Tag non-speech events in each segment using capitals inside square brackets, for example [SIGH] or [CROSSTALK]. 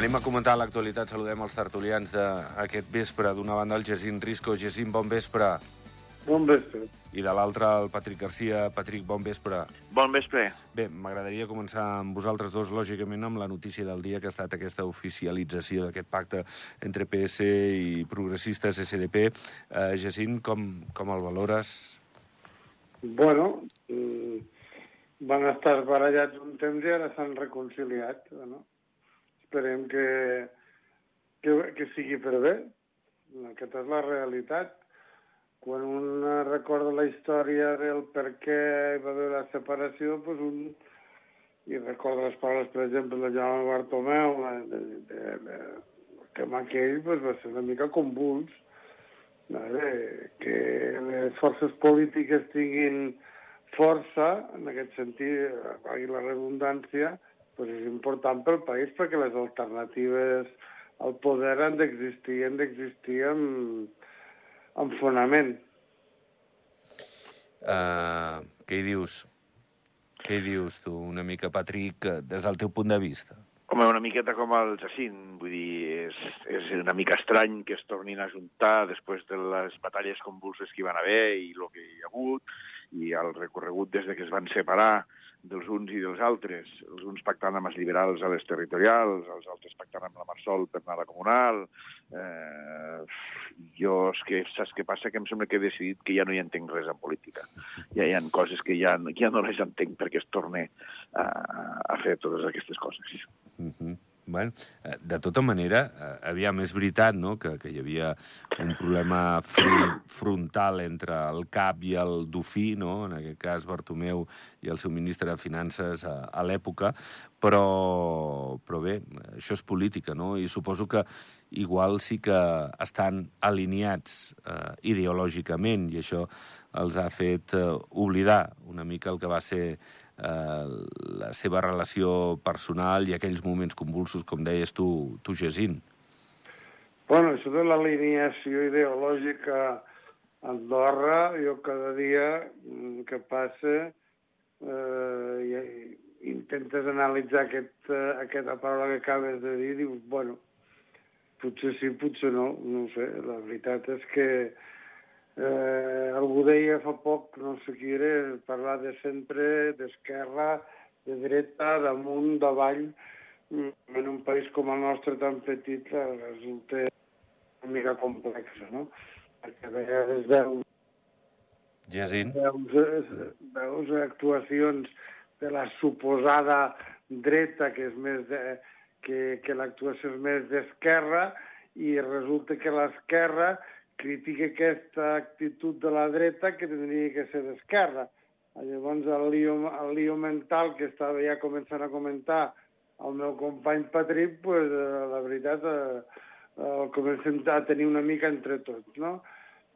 Anem a comentar l'actualitat. Saludem els tertulians d'aquest vespre. D'una banda, el Jacint Risco. Jacint, bon vespre. Bon vespre. I de l'altra, el Patrick Garcia. Patrick, bon vespre. Bon vespre. Bé, m'agradaria començar amb vosaltres dos, lògicament, amb la notícia del dia que ha estat aquesta oficialització d'aquest pacte entre PS i progressistes SDP. Eh, Jacint, com, com el valores? Bueno, mm, van estar barallats un temps i ara s'han reconciliat. No? Esperem que, que, que sigui per bé. Aquesta és la realitat. Quan un recorda la història del per què hi va haver la separació, doncs un i recorda les paraules, per exemple, de Jaume Bartomeu, de, de, de, que amb aquell doncs, va ser una mica convuls, vale? que les forces polítiques tinguin força, en aquest sentit, valgui la redundància, doncs és important pel país perquè les alternatives al poder han d'existir, han d'existir amb, amb fonament. Uh, què hi dius? Què hi dius tu, una mica, Patrick, des del teu punt de vista? Home, una miqueta com el Jacint, vull dir, és, és una mica estrany que es tornin a juntar després de les batalles convulses que hi van haver i el que hi ha hagut, i el recorregut des de que es van separar dels uns i dels altres, els uns pactant amb els liberals a les territorials, els altres pactant amb la Marsol per anar a la comunal. Eh, jo, és que saps què passa? Que em sembla que he decidit que ja no hi entenc res en política. Ja hi ha coses que ja, ja no les entenc perquè es torne a, a fer totes aquestes coses. Mm -hmm. Bueno, eh, de tota manera, eh, aviam, és veritat no? que, que hi havia un problema fr frontal entre el CAP i el Dufí, no? en aquest cas Bartomeu i el seu ministre de Finances a, a l'època, però, però bé, això és política, no? I suposo que igual sí que estan alineats eh, ideològicament i això els ha fet eh, oblidar una mica el que va ser eh, la seva relació personal i aquells moments convulsos, com deies tu, tu Jacint. Bueno, això de l'alineació ideològica a Andorra, jo cada dia mm, que passa eh, i intentes analitzar aquest, eh, aquesta paraula que acabes de dir, dius, bueno, potser sí, potser no, no sé. La veritat és que Eh, algú deia fa poc, no sé qui era, parlar de centre, d'esquerra, de dreta, damunt, davall, mm, en un país com el nostre tan petit eh, resulta una mica complexa, no? Perquè a vegades veus, Jacint? veus, eh, veus actuacions de la suposada dreta, que és més de, que, que l'actuació és més d'esquerra, i resulta que l'esquerra critica aquesta actitud de la dreta que tindria que ser d'esquerra. Llavors el lío, el lío mental que estava ja començant a comentar el meu company Patrick, pues, eh, la veritat, eh, el comencem a tenir una mica entre tots, no?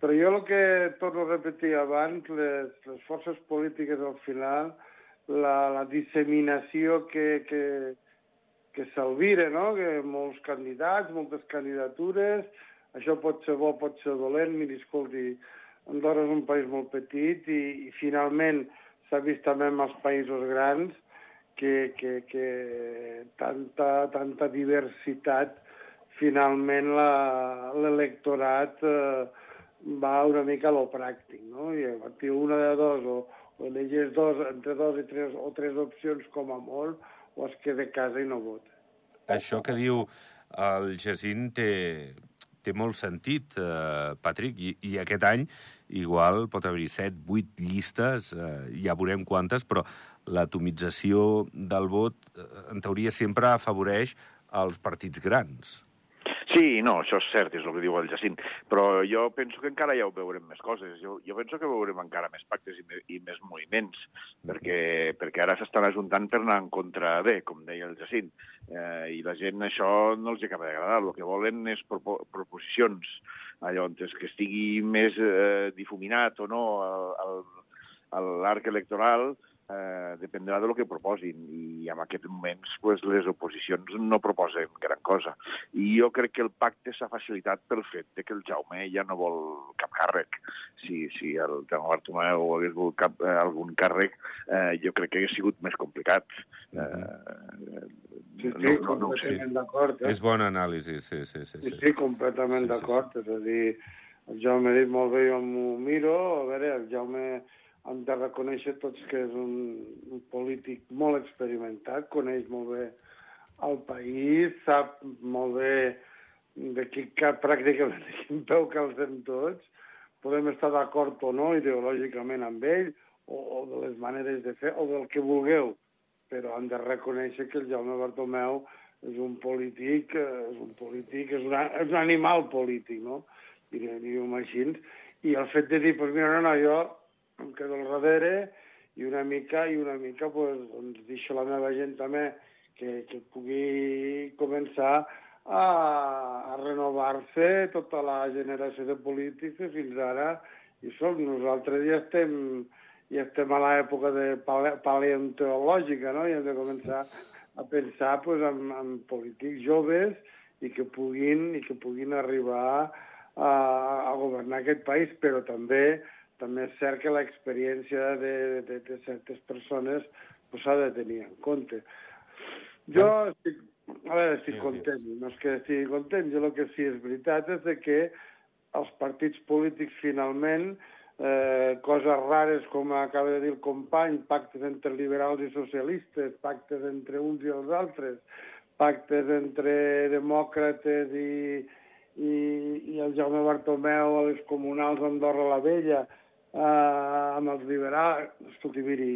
Però jo el que torno a repetir abans, les, les forces polítiques al final, la, la disseminació que, que, que s'alvira, no? que molts candidats, moltes candidatures, això pot ser bo, pot ser dolent. Miri, escolti, Andorra és un país molt petit i, i finalment s'ha vist també en els països grans que, que, que tanta, tanta diversitat finalment l'electorat eh, va una mica a lo pràctic, no? I a partir una de dos o, o elegeix dos, entre dos i tres, o tres opcions com a molt, o es queda a casa i no vota. Això que diu el Jacint té, té molt sentit, eh, Patrick, i, i aquest any igual pot haver-hi 7, 8 llistes, eh, ja veurem quantes, però l'atomització del vot, eh, en teoria, sempre afavoreix els partits grans. Sí, no, això és cert, és el que diu el Jacint, però jo penso que encara ja ho veurem més coses. Jo, jo penso que veurem encara més pactes i, me, i més moviments, perquè, perquè ara s'estan ajuntant per anar en contra de, com deia el Jacint, eh, i la gent això no els acaba d'agradar. El que volen és propo proposicions, allò on que estigui més eh, difuminat o no l'arc electoral, eh, dependrà de lo que proposin i en aquests moments pues, les oposicions no proposen gran cosa. I jo crec que el pacte s'ha facilitat pel fet de que el Jaume ja no vol cap càrrec. Si, si el Jaume Bartomeu hagués volgut cap, eh, algun càrrec, eh, jo crec que hagués sigut més complicat. Eh, sí, sí, no, no, sí. d'acord. Eh? És bon anàlisi, sí, sí. Sí, sí, sí, sí completament sí, d'acord. Sí, sí. És a dir, el Jaume ha dit molt bé, jo m'ho miro, a veure, el Jaume hem de reconèixer tots que és un, un polític molt experimentat, coneix molt bé el país, sap molt bé de qui cap pràcticament de quin peu calcem tots, podem estar d'acord o no ideològicament amb ell, o, o de les maneres de fer, o del que vulgueu, però hem de reconèixer que el Jaume Bartomeu és un polític, eh, és un polític, és, una, és un animal polític, no? Diríem així. I el fet de dir, doncs mira, no, no, jo em quedo al darrere i una mica, i una mica, pues, doncs, deixo la meva gent també que, que pugui començar a, a renovar-se tota la generació de polítics que fins ara i som. Nosaltres ja estem, ja estem a l'època de pale paleontològica, no? I hem de començar a pensar pues, en, en polítics joves i que puguin, i que puguin arribar a, a governar aquest país, però també també és cert que l'experiència de, de, de certes persones s'ha pues, de tenir en compte. Jo estic, a veure, estic sí, content, sí. no és que estigui content, jo el que sí és veritat és de que els partits polítics finalment, eh, coses rares com acaba de dir el company, pactes entre liberals i socialistes, pactes entre uns i els altres, pactes entre demòcrates i, i, i el Jaume Bartomeu a les comunals d'Andorra la Vella, eh, amb els liberals. Escolti, miri,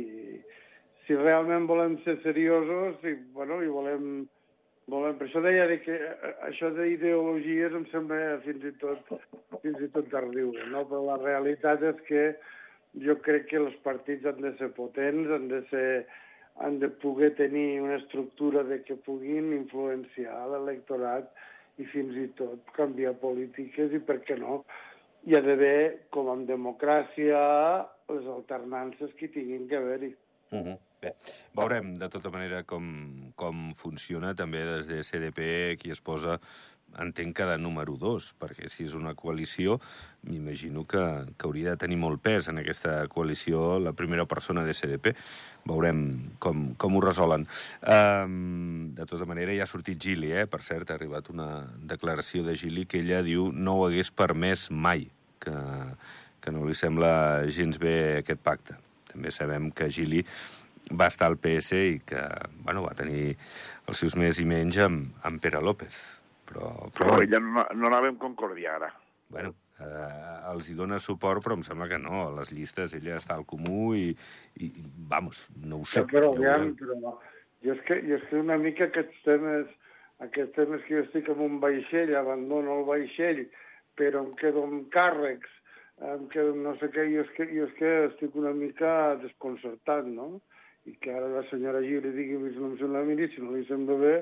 si realment volem ser seriosos i, bueno, i volem, volem... Per això deia que eh, això d'ideologies em sembla fins i tot, fins i tot tardiu, no? Però la realitat és que jo crec que els partits han de ser potents, han de ser han de poder tenir una estructura de que puguin influenciar l'electorat i fins i tot canviar polítiques i, per què no, hi ha d'haver, com en democràcia, les alternances que tinguin que haver-hi. Uh -huh. Bé, veurem de tota manera com, com funciona també des de CDP qui es posa entenc que de número 2, perquè si és una coalició, m'imagino que, que hauria de tenir molt pes en aquesta coalició la primera persona de CDP. Veurem com, com ho resolen. Um, de tota manera, ja ha sortit Gili, eh? per cert, ha arribat una declaració de Gili que ella diu no ho hagués permès mai que, que no li sembla gens bé aquest pacte. També sabem que Gili va estar al PS i que bueno, va tenir els seus més i menys amb, amb Pere López. Però, però, però ella no, no anàvem concordiar ara. Bueno, eh, els hi dona suport, però em sembla que no. A les llistes ella està al comú i, i vamos, no ho sé. Ja, però, ja, però jo és, que, jo és que una mica aquests temes, aquests temes que jo estic en un vaixell, abandono el vaixell, però em quedo amb càrrecs, em quedo amb no sé què, jo és que, jo és que estic una mica desconcertat, no? I que ara la senyora Gili digui que no em sembla miri, si no li sembla bé,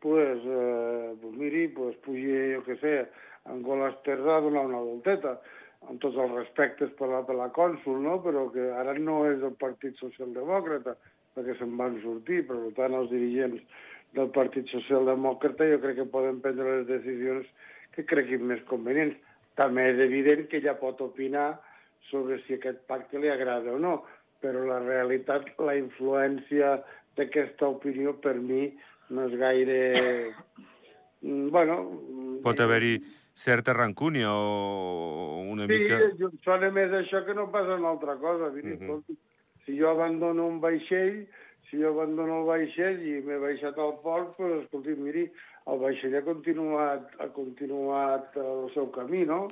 pues, eh, pues miri, pues pugi, jo què sé, en Gola Esterra a donar una volteta, amb tots els respectes per la, per la cònsul, no? però que ara no és el Partit Socialdemòcrata, perquè se'n van sortir, per tant els dirigents del Partit Socialdemòcrata jo crec que poden prendre les decisions que creguin més convenients. També és evident que ja pot opinar sobre si aquest pacte li agrada o no, però la realitat, la influència d'aquesta opinió per mi no és gaire... Mm, bueno... Pot haver-hi certa rancúnia o una sí, mica... Sí, sona més això que no passa una altra cosa. Miri, uh mhm. -huh. si jo abandono un vaixell, si jo abandono el vaixell i m'he baixat al port, doncs, escolti, miri, el vaixell ha continuat, ha continuat el seu camí, no?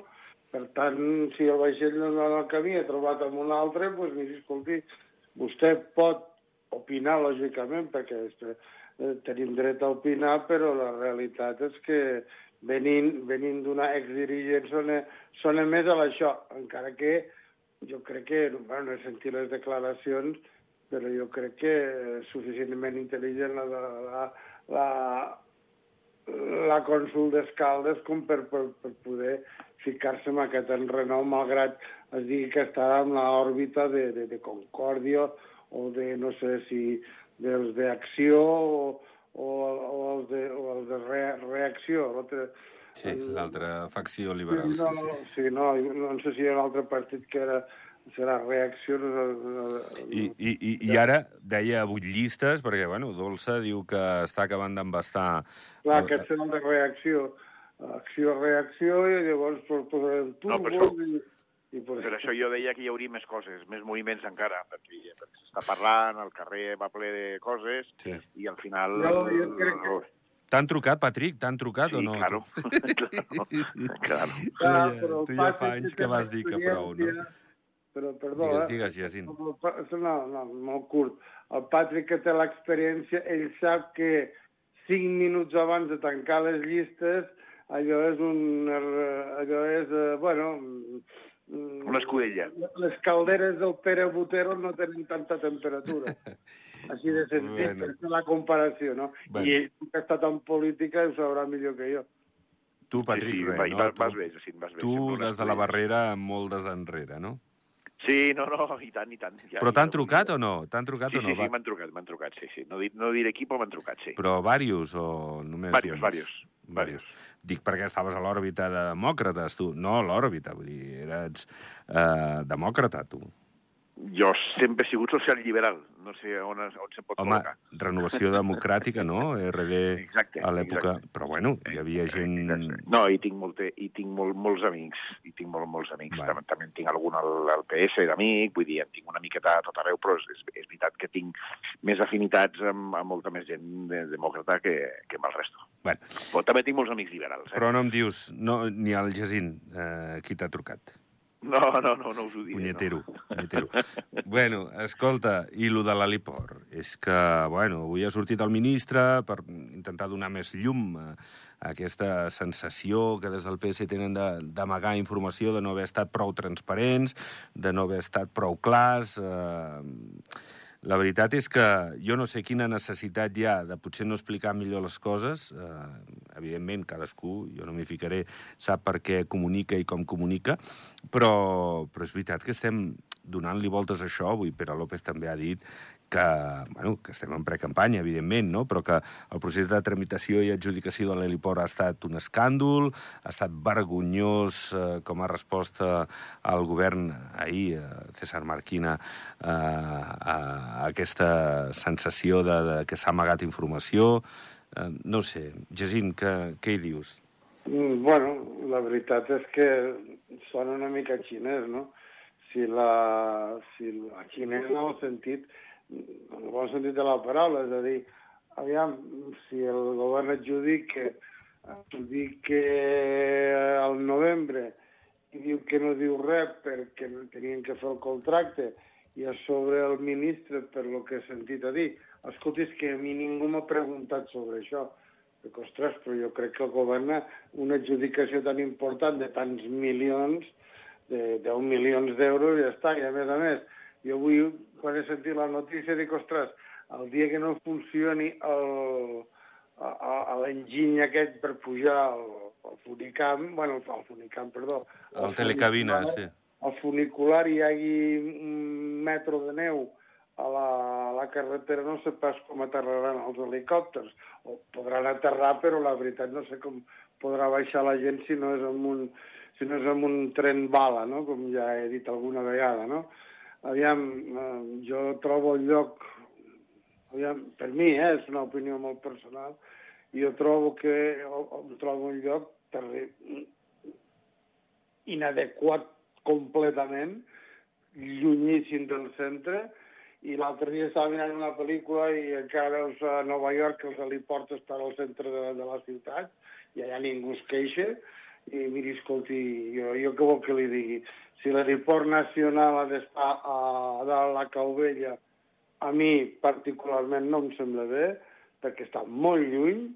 Per tant, si el vaixell no va el camí ha trobat amb un altre, doncs miri, escolti, vostè pot opinar, lògicament, perquè eh, tenim dret a opinar, però la realitat és que venint, venint d'una exdirigent sona, sona més a l'això, encara que jo crec que, bueno, no he sentit les declaracions, però jo crec que és suficientment intel·ligent la, la, la, la cònsul d'Escaldes com per, per, per poder ficar-se en aquest enrenou, malgrat es digui que està en l'òrbita de, de, de Concòrdia o de, no sé si, dels d'acció o, o, o els de, o els de re, reacció. L'altre Sí, l'altra facció liberal. Sí, no, sí, no, sí, no, no sé si hi ha un altre partit que era serà reacció... No, no, I, i, i, I ara deia vuit llistes, perquè, bueno, Dolça diu que està acabant d'embastar... Clar, aquests són de reacció. Acció-reacció, i llavors pues, posarem tu... No, això, i, i per això jo deia que hi hauria més coses, més moviments encara, perquè, perquè s'està parlant, el carrer va ple de coses, Sí. i al final... No, jo crec que- T'han trucat, Patrick? T'han trucat Sí, o no? claro. [LAUGHS] claro. claro. Tu Clar, ja- però tu ja Patrick fa anys que vas dir que prou, no? Però, perdó, Digues, eh? digues, Jacint. No, no, molt curt. El Patrick, que té l'experiència, ell sap que cinc minuts abans de tancar les llistes, allò és un... allò és, eh, bueno... mm, Una escudella. Les calderes del Pere Botero no tenen tanta temperatura. [LAUGHS] Així de sentit, Bueno. és la comparació, no? Bueno. I ell, que ha estat en política, ho sabrà millor que jo. Tu, Patrick, sí, sí, res, va, no? vas, vas bé, Jacint, vas bé. Tu, Sempre des de la barrera, molt des d'enrere, no? Sí, no, no, i tant, i tant. Ja, Però t'han trucat o no? T'han trucat Sí, o no? sí, sí, m'han trucat, m'han trucat, sí, sí. No, di- no diré qui, però m'han trucat, sí. Però varios o només Varios, uns? varios, Varios. Dic perquè estaves a l'òrbita de demòcrates, tu. No a l'òrbita, vull dir, eres eh, demòcrata, tu. Jo sempre he sigut social-liberal, no sé on, es- on se pot Home, col·locar. renovació democràtica, no? RD Exacte, a l'època... Però bueno, hi havia gent... Exacte. No, i tinc, molt, i tinc molt, molts amics, i tinc molt, molts amics. Vale. També, també tinc algun al, al PS d'amic, vull dir, en tinc una miqueta a tot arreu, però és, és, és veritat que tinc més afinitats amb, amb molta més gent de, demòcrata que, que amb el resto. Bueno, Però també tinc molts amics liberals, eh? però no em dius, no, ni al Jacint, eh, qui t'ha trucat. No, no, no, no us ho diré. Punyetero, no. punyetero. bueno, escolta, i lo de l'heliport? És que, bueno, avui ha sortit el ministre per intentar donar més llum a, aquesta sensació que des del PS tenen d'amagar informació, de no haver estat prou transparents, de no haver estat prou clars... Eh, la veritat és que jo no sé quina necessitat hi ha de potser no explicar millor les coses. Eh, evidentment, cadascú, jo no m'hi ficaré, sap per què comunica i com comunica, però, però és veritat que estem donant-li voltes a això. Avui Pere López també ha dit que, bueno, que estem en precampanya, evidentment, no? però que el procés de tramitació i adjudicació de l'heliport ha estat un escàndol, ha estat vergonyós eh, com a resposta al govern ahir, eh, César Marquina, eh, a, aquesta sensació de, de que s'ha amagat informació. Eh, no sé, Jacint, què, què hi dius? Mm, Bueno, la veritat és que sona una mica xinès, no? Si la, si la xinès en el sentit, en el bon sentit de la paraula, és a dir, aviam, si el govern adjudica, adjudica al novembre i diu que no diu res perquè tenien que fer el contracte i a sobre el ministre, per lo que he sentit a dir, escolti, és que a mi ningú m'ha preguntat sobre això. Dic, ostres, però jo crec que el govern una adjudicació tan important de tants milions, de 10 milions d'euros, ja està. I a més a més, jo avui, quan he sentit la notícia, dic, ostres, el dia que no funcioni el, l'enginy aquest per pujar al, al funicamp, bueno, al funicamp, perdó. El telecabina, sí. Al funicular hi hagi un metro de neu a la, a la carretera, no sé pas com aterraran els helicòpters. O podran aterrar, però la veritat no sé com podrà baixar la gent si no és amb un, si no és amb un tren bala, no? com ja he dit alguna vegada. No? Aviam, eh, jo trobo el lloc, aviam, per mi, eh, és una opinió molt personal, jo trobo que o trobo un lloc inadequat completament, llunyíssim del centre, i l'altre dia estava mirant una pel·lícula i encara veus a Nova York que els heliports estan al centre de, de la ciutat i allà ningú es queixa i miri, escolti, jo, jo què vol que li digui? Si l'aeroport nacional ha d'estar a, a dalt la Caubella, a mi particularment no em sembla bé, perquè està molt lluny,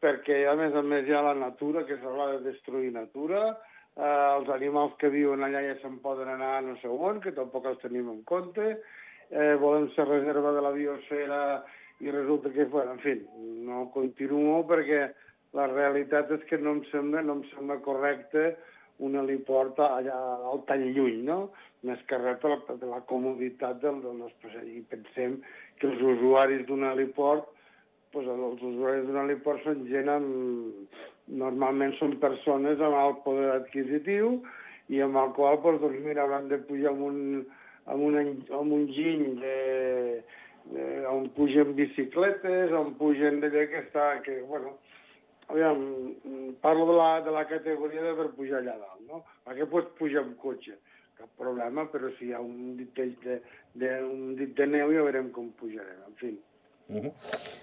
perquè a més a més hi ha la natura, que s'haurà de destruir natura, eh, els animals que viuen allà ja se'n poden anar a no sé on, que tampoc els tenim en compte, eh, volem ser reserva de la biosfera i resulta que, bueno, en fi, no continuo perquè la realitat és que no em sembla, no em sembla correcte un heliport allà al tan lluny, no? Més que res per la, per la comoditat del, del nostre passatger. I pensem que els usuaris d'un heliport, pues, els usuaris d'un heliport són gent amb... Normalment són persones amb alt poder adquisitiu i amb el qual, pues, doncs, mira, hauran de pujar amb un, amb un, amb un giny de, de, on pugen bicicletes, on pugen d'allò que està... Que, bueno, aviam, parlo de la, de la categoria de per pujar allà dalt, no? Perquè pots pujar amb cotxe, cap problema, però si hi ha un dit de, de, de, un dit de neu ja veurem com pujarem, en fi. Uh -huh.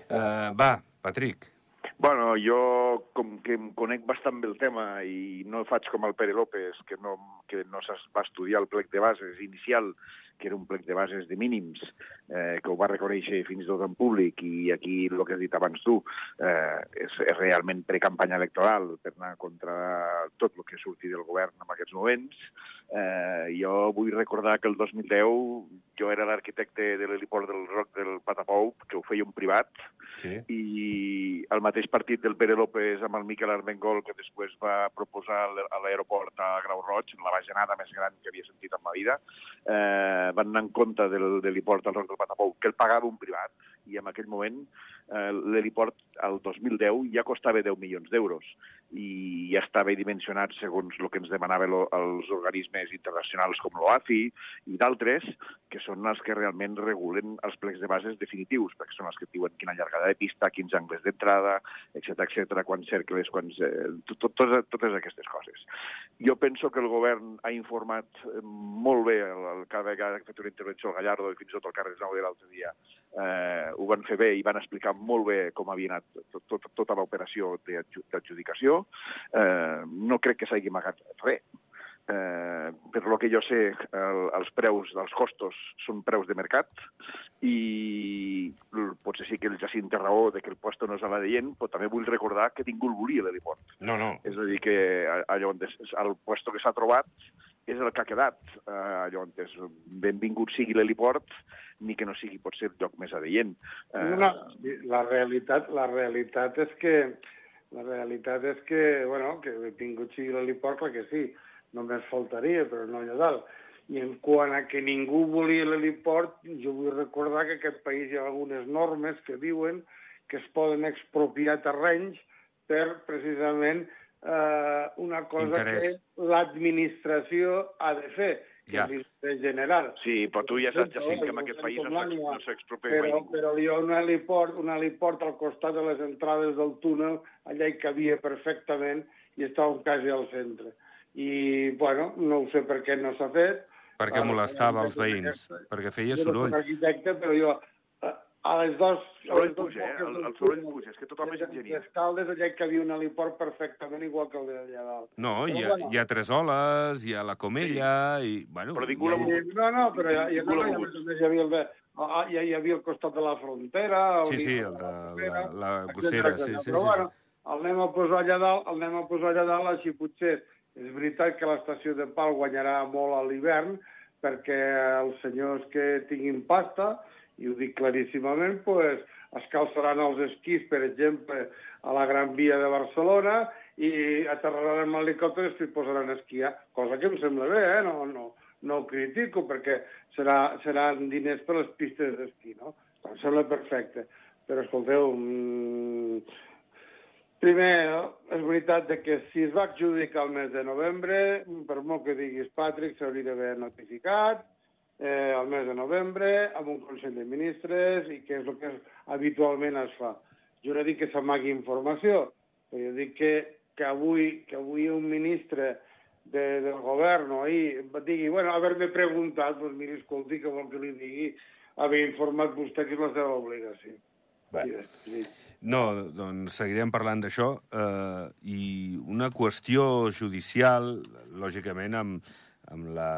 uh, va, Patrick. Bueno, jo com que em conec bastant bé el tema i no faig com el Pere López, que no, que no va estudiar el plec de bases inicial, que era un plec de bases de mínims, eh, que ho va reconèixer fins i tot en públic, i aquí el que has dit abans tu, eh, és, és realment precampanya electoral per anar contra tot el que surti del govern en aquests moments, Eh, jo vull recordar que el 2010 jo era l'arquitecte de l'heliport del Roc del Patapou, que ho feia un privat, sí. i el mateix partit del Pere López amb el Miquel Armengol, que després va proposar a l'aeroport a Grau Roig, la bajanada més gran que havia sentit en ma vida, eh, van anar en compte del, de l'heliport del Roc del Patapou, que el pagava un privat, i en aquell moment eh, l'heliport al 2010 ja costava 10 milions d'euros i ja estava dimensionat segons el que ens demanaven els organismes internacionals com l'OACI i d'altres, que són els que realment regulen els plecs de bases definitius, perquè són els que diuen quina llargada de pista, quins angles d'entrada, etc etc, quants cercles, quants... Eh, tot, tot, totes aquestes coses. Jo penso que el govern ha informat eh, molt bé, el, el, cada vegada que ha fet una intervenció al Gallardo i fins i tot el Carles Nou de l'altre dia, eh, ho van fer bé i van explicar molt bé com havia anat tot, tot, tota l'operació d'adjudicació. Eh, no crec que s'hagi amagat res. Eh, per lo que jo sé, el, els preus dels costos són preus de mercat i potser sí que el Jacint té raó de que el puesto no és a la deient, però també vull recordar que ningú el volia l'heliport. No, no. És a dir, que allò on el puesto que s'ha trobat és el que ha quedat. Eh, és benvingut sigui l'heliport, ni que no sigui potser el lloc més adeient. Eh... No, la realitat, la realitat és que la realitat és que, bueno, que benvingut sigui l'heliport, clar que sí, només faltaria, però no allà dalt. I en quant a que ningú volia l'heliport, jo vull recordar que en aquest país hi ha algunes normes que diuen que es poden expropiar terrenys per precisament eh, una cosa Interès. que l'administració ha de fer, que Ja. és l'interès general. Sí, però tu ja saps, Jacint, que en aquest país no s'ex- no s'expropia mai però, ningú. però hi ha un heliport, un heliport al costat de les entrades del túnel, allà hi cabia perfectament i estava quasi al centre. I, bueno, no ho sé per què no s'ha fet. Perquè Ara, molestava els veïns, perquè feia Jo no soroll. soc arquitecte, però jo a, les dos... a Soroll les dos puja, eh? El- el soroll puja, és que tothom és enginyer. des Caldes, allà hi cabia un heliport perfectament igual que el d'allà dalt. No, hi ha, bueno. hi ha tres oles, hi ha la comella, i... Bueno, Però hi ningú ha-. Sí, no, no, però ja, ja, Ningú no, l'ha ja, volgut. a més hi havia el de, ah, ja hi havia el costat de la frontera... on Sí, hi sí, el de la, frontera, la bossera, sí, sí, Però sí. bueno, el anem a posar allà dalt, el anem a posar allà dalt, així potser és veritat que l'estació de Pal guanyarà molt a l'hivern, perquè els senyors que tinguin pasta, i ho dic claríssimament, pues, es calçaran els esquís, per exemple, a la Gran Via de Barcelona i aterraran amb helicòpter i posaran a esquiar, cosa que em sembla bé, eh? no, no, no ho critico, perquè serà, seran diners per les pistes d'esquí, no? Em sembla perfecte. Però, escolteu, mm, primer, és veritat que si es va adjudicar el mes de novembre, per molt que diguis Patrick, s'hauria d'haver notificat, eh, el mes de novembre amb un Consell de Ministres i que és el que habitualment es fa. Jo no dic que s'amagui informació, però jo dic que, que, avui, que avui un ministre de, del govern o ahir digui, bueno, haver-me preguntat, doncs miri, escolti, que vol que li digui, haver informat vostè que és la seva obligació. Sí, sí. No, doncs seguirem parlant d'això. Eh, I una qüestió judicial, lògicament, amb, amb la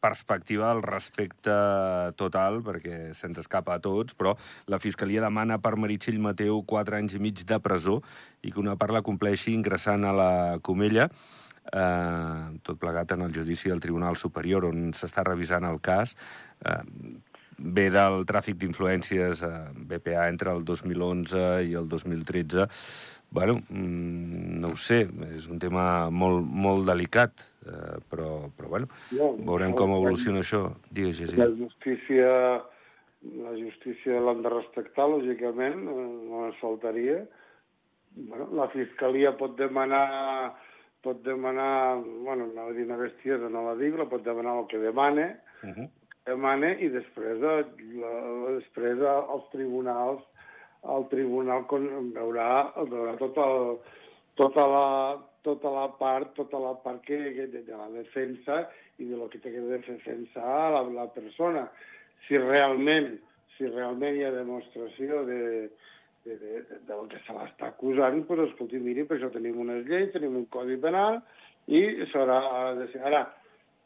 perspectiva del respecte total, perquè se'ns escapa a tots, però la Fiscalia demana per Meritxell Mateu 4 anys i mig de presó i que una part la compleixi ingressant a la Comella, eh, tot plegat en el judici del Tribunal Superior, on s'està revisant el cas. Eh, ve del tràfic d'influències a BPA entre el 2011 i el 2013. Bueno, mm, no ho sé, és un tema molt, molt delicat, eh, però, però bueno, No, veurem no, com no. evoluciona això. Digues, Jesi. La justícia, la justícia l'han de respectar, lògicament, eh, no ens faltaria. Bueno, la Fiscalia pot demanar, pot demanar, bueno, anava a dir una bestiesa, no la dic, la pot demanar el que demane, Uh -huh. demane i després, de, la, després de, els tribunals el tribunal veurà, veurà tot el, tota, la, tota la part tota la part que, que de, de la defensa i de lo que té que defensar la, la persona. Si realment, si realment hi ha demostració de, de, de, de, del que se l'està acusant, doncs escolti, miri, per això tenim unes lleis, tenim un codi penal i s'haurà de ser. Ara,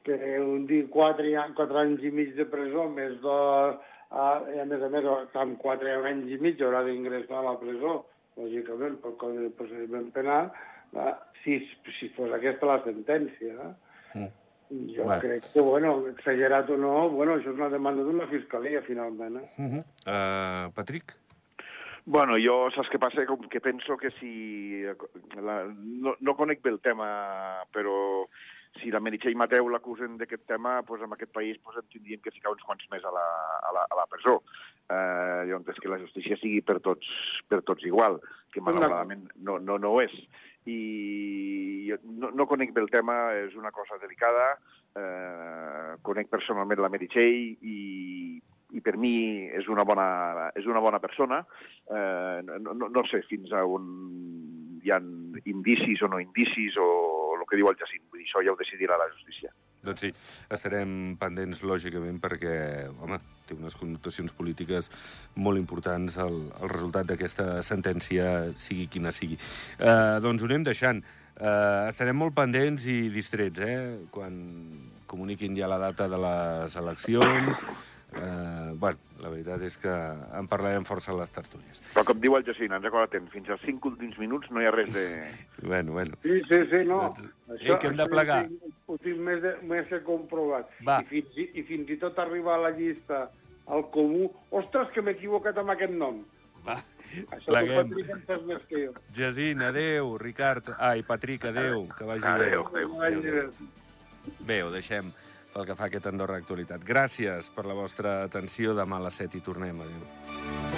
que un dia quatre, quatre anys i mig de presó, més dos, uh, i a més a més, amb quatre anys i mig haurà d'ingressar a la presó, lògicament, pel codi de procediment penal, uh, si, si fos aquesta la sentència. Eh? Mm. Jo Bueno. crec que, bueno, exagerat o no, bueno, això és una demanda d'una fiscalia, finalment. Eh? Uh -huh. uh, Patrick? Bueno, jo saps què passa? Com que penso que si... La, no, no conec bé el tema, però si la Meritxell Mateu l'acusen d'aquest tema, doncs en aquest país doncs, en tindrien que ficar uns quants més a la, a la, a la presó. Eh, entenc que la justícia sigui per tots, per tots igual, que malauradament no, no, no ho és. I jo no, no conec bé el tema, és una cosa delicada, eh, conec personalment la Meritxell i, i per mi és una bona, és una bona persona. Eh, no, no, no sé fins a on hi ha indicis o no indicis o que diu el Jacint. Vull dir, això ja ho decidirà la justícia. Doncs sí, estarem pendents, lògicament, perquè, home, té unes connotacions polítiques molt importants el, el resultat d'aquesta sentència, sigui quina sigui. Eh, doncs ho anem deixant. Eh, estarem molt pendents i distrets, eh?, quan comuniquin ja la data de les eleccions. Eh, bueno, la veritat és que en parlarem força a les tertúlies. Però com diu el Jacint, ens recorda temps, fins als 5 últims minuts no hi ha res de... [LAUGHS] Bueno, bueno. Sí, sí, sí, no. Doncs, eh, que hem de plegar. Ho tinc, ho tinc més, de, més que comprovat. Va. I fins, i, I fins i tot arribar a la llista al comú... Ostres, que m'he equivocat amb aquest nom. Va, Això pleguem. Més que jo. Jacint, adeu. Ricard, ai, Patrick, adeu. Que vagi Adeu, bé. adeu. Bé. Bé, ho deixem pel que fa aquest Andorra Actualitat. Gràcies per la vostra atenció. Demà a les 7 hi tornem. Adéu.